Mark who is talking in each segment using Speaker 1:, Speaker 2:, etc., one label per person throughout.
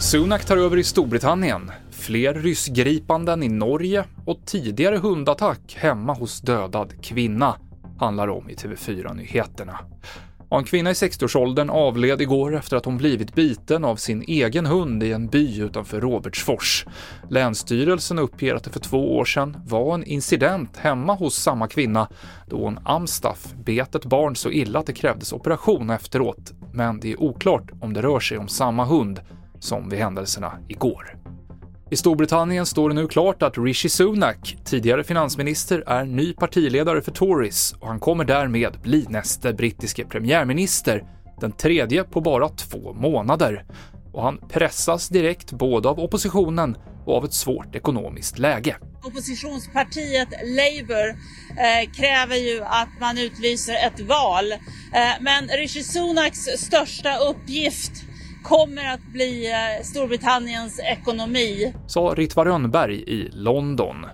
Speaker 1: Sunak tar över i Storbritannien, fler ryssgripanden i Norge och tidigare hundattack hemma hos dödad kvinna handlar om i TV4-nyheterna. Och en kvinna i 60-årsåldern avled igår efter att hon blivit biten av sin egen hund i en by utanför Robertsfors. Länsstyrelsen uppger att det för två år sedan var en incident hemma hos samma kvinna då en amstaff bet ett barn så illa att det krävdes operation efteråt, men det är oklart om det rör sig om samma hund som vid händelserna igår. I Storbritannien står det nu klart att Rishi Sunak, tidigare finansminister, är ny partiledare för Tories och han kommer därmed bli nästa brittiske premiärminister, den tredje på bara två månader. Och han pressas direkt både av oppositionen och av ett svårt ekonomiskt läge.
Speaker 2: Oppositionspartiet Labour eh, kräver ju att man utlyser ett val, eh, men Rishi Sunaks största uppgift kommer att bli eh, Storbritanniens ekonomi.
Speaker 1: Sa Ritva Rönnberg i London.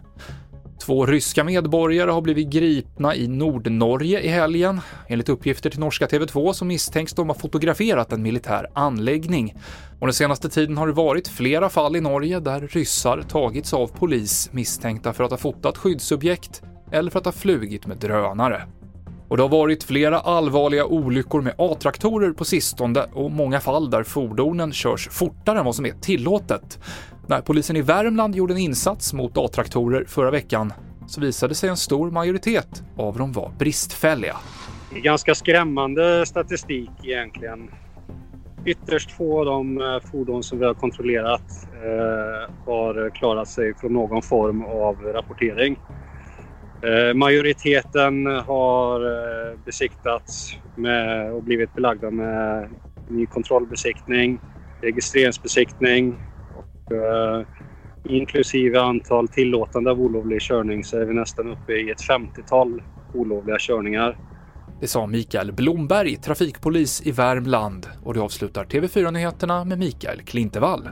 Speaker 1: Två ryska medborgare har blivit gripna i Nordnorge i helgen. Enligt uppgifter till norska TV2 så misstänks de ha fotograferat en militär anläggning. Och den senaste tiden har det varit flera fall i Norge där ryssar tagits av polis misstänkta för att ha fotat skyddsobjekt eller för att ha flugit med drönare. Och det har varit flera allvarliga olyckor med A-traktorer på sistone och många fall där fordonen körs fortare än vad som är tillåtet. När polisen i Värmland gjorde en insats mot A-traktorer förra veckan så visade sig en stor majoritet av dem var bristfälliga.
Speaker 3: Ganska skrämmande statistik egentligen. Ytterst få av de eh, fordon som vi har kontrollerat eh, har klarat sig från någon form av rapportering. Eh, majoriteten har eh, besiktats med, och blivit belagda med ny kontrollbesiktning, registreringsbesiktning och eh, inklusive antal tillåtande av olovlig körning så är vi nästan uppe i ett 50-tal olovliga körningar.
Speaker 1: Det sa Mikael Blomberg, trafikpolis i Värmland och det avslutar TV4-nyheterna med Mikael Klintevall.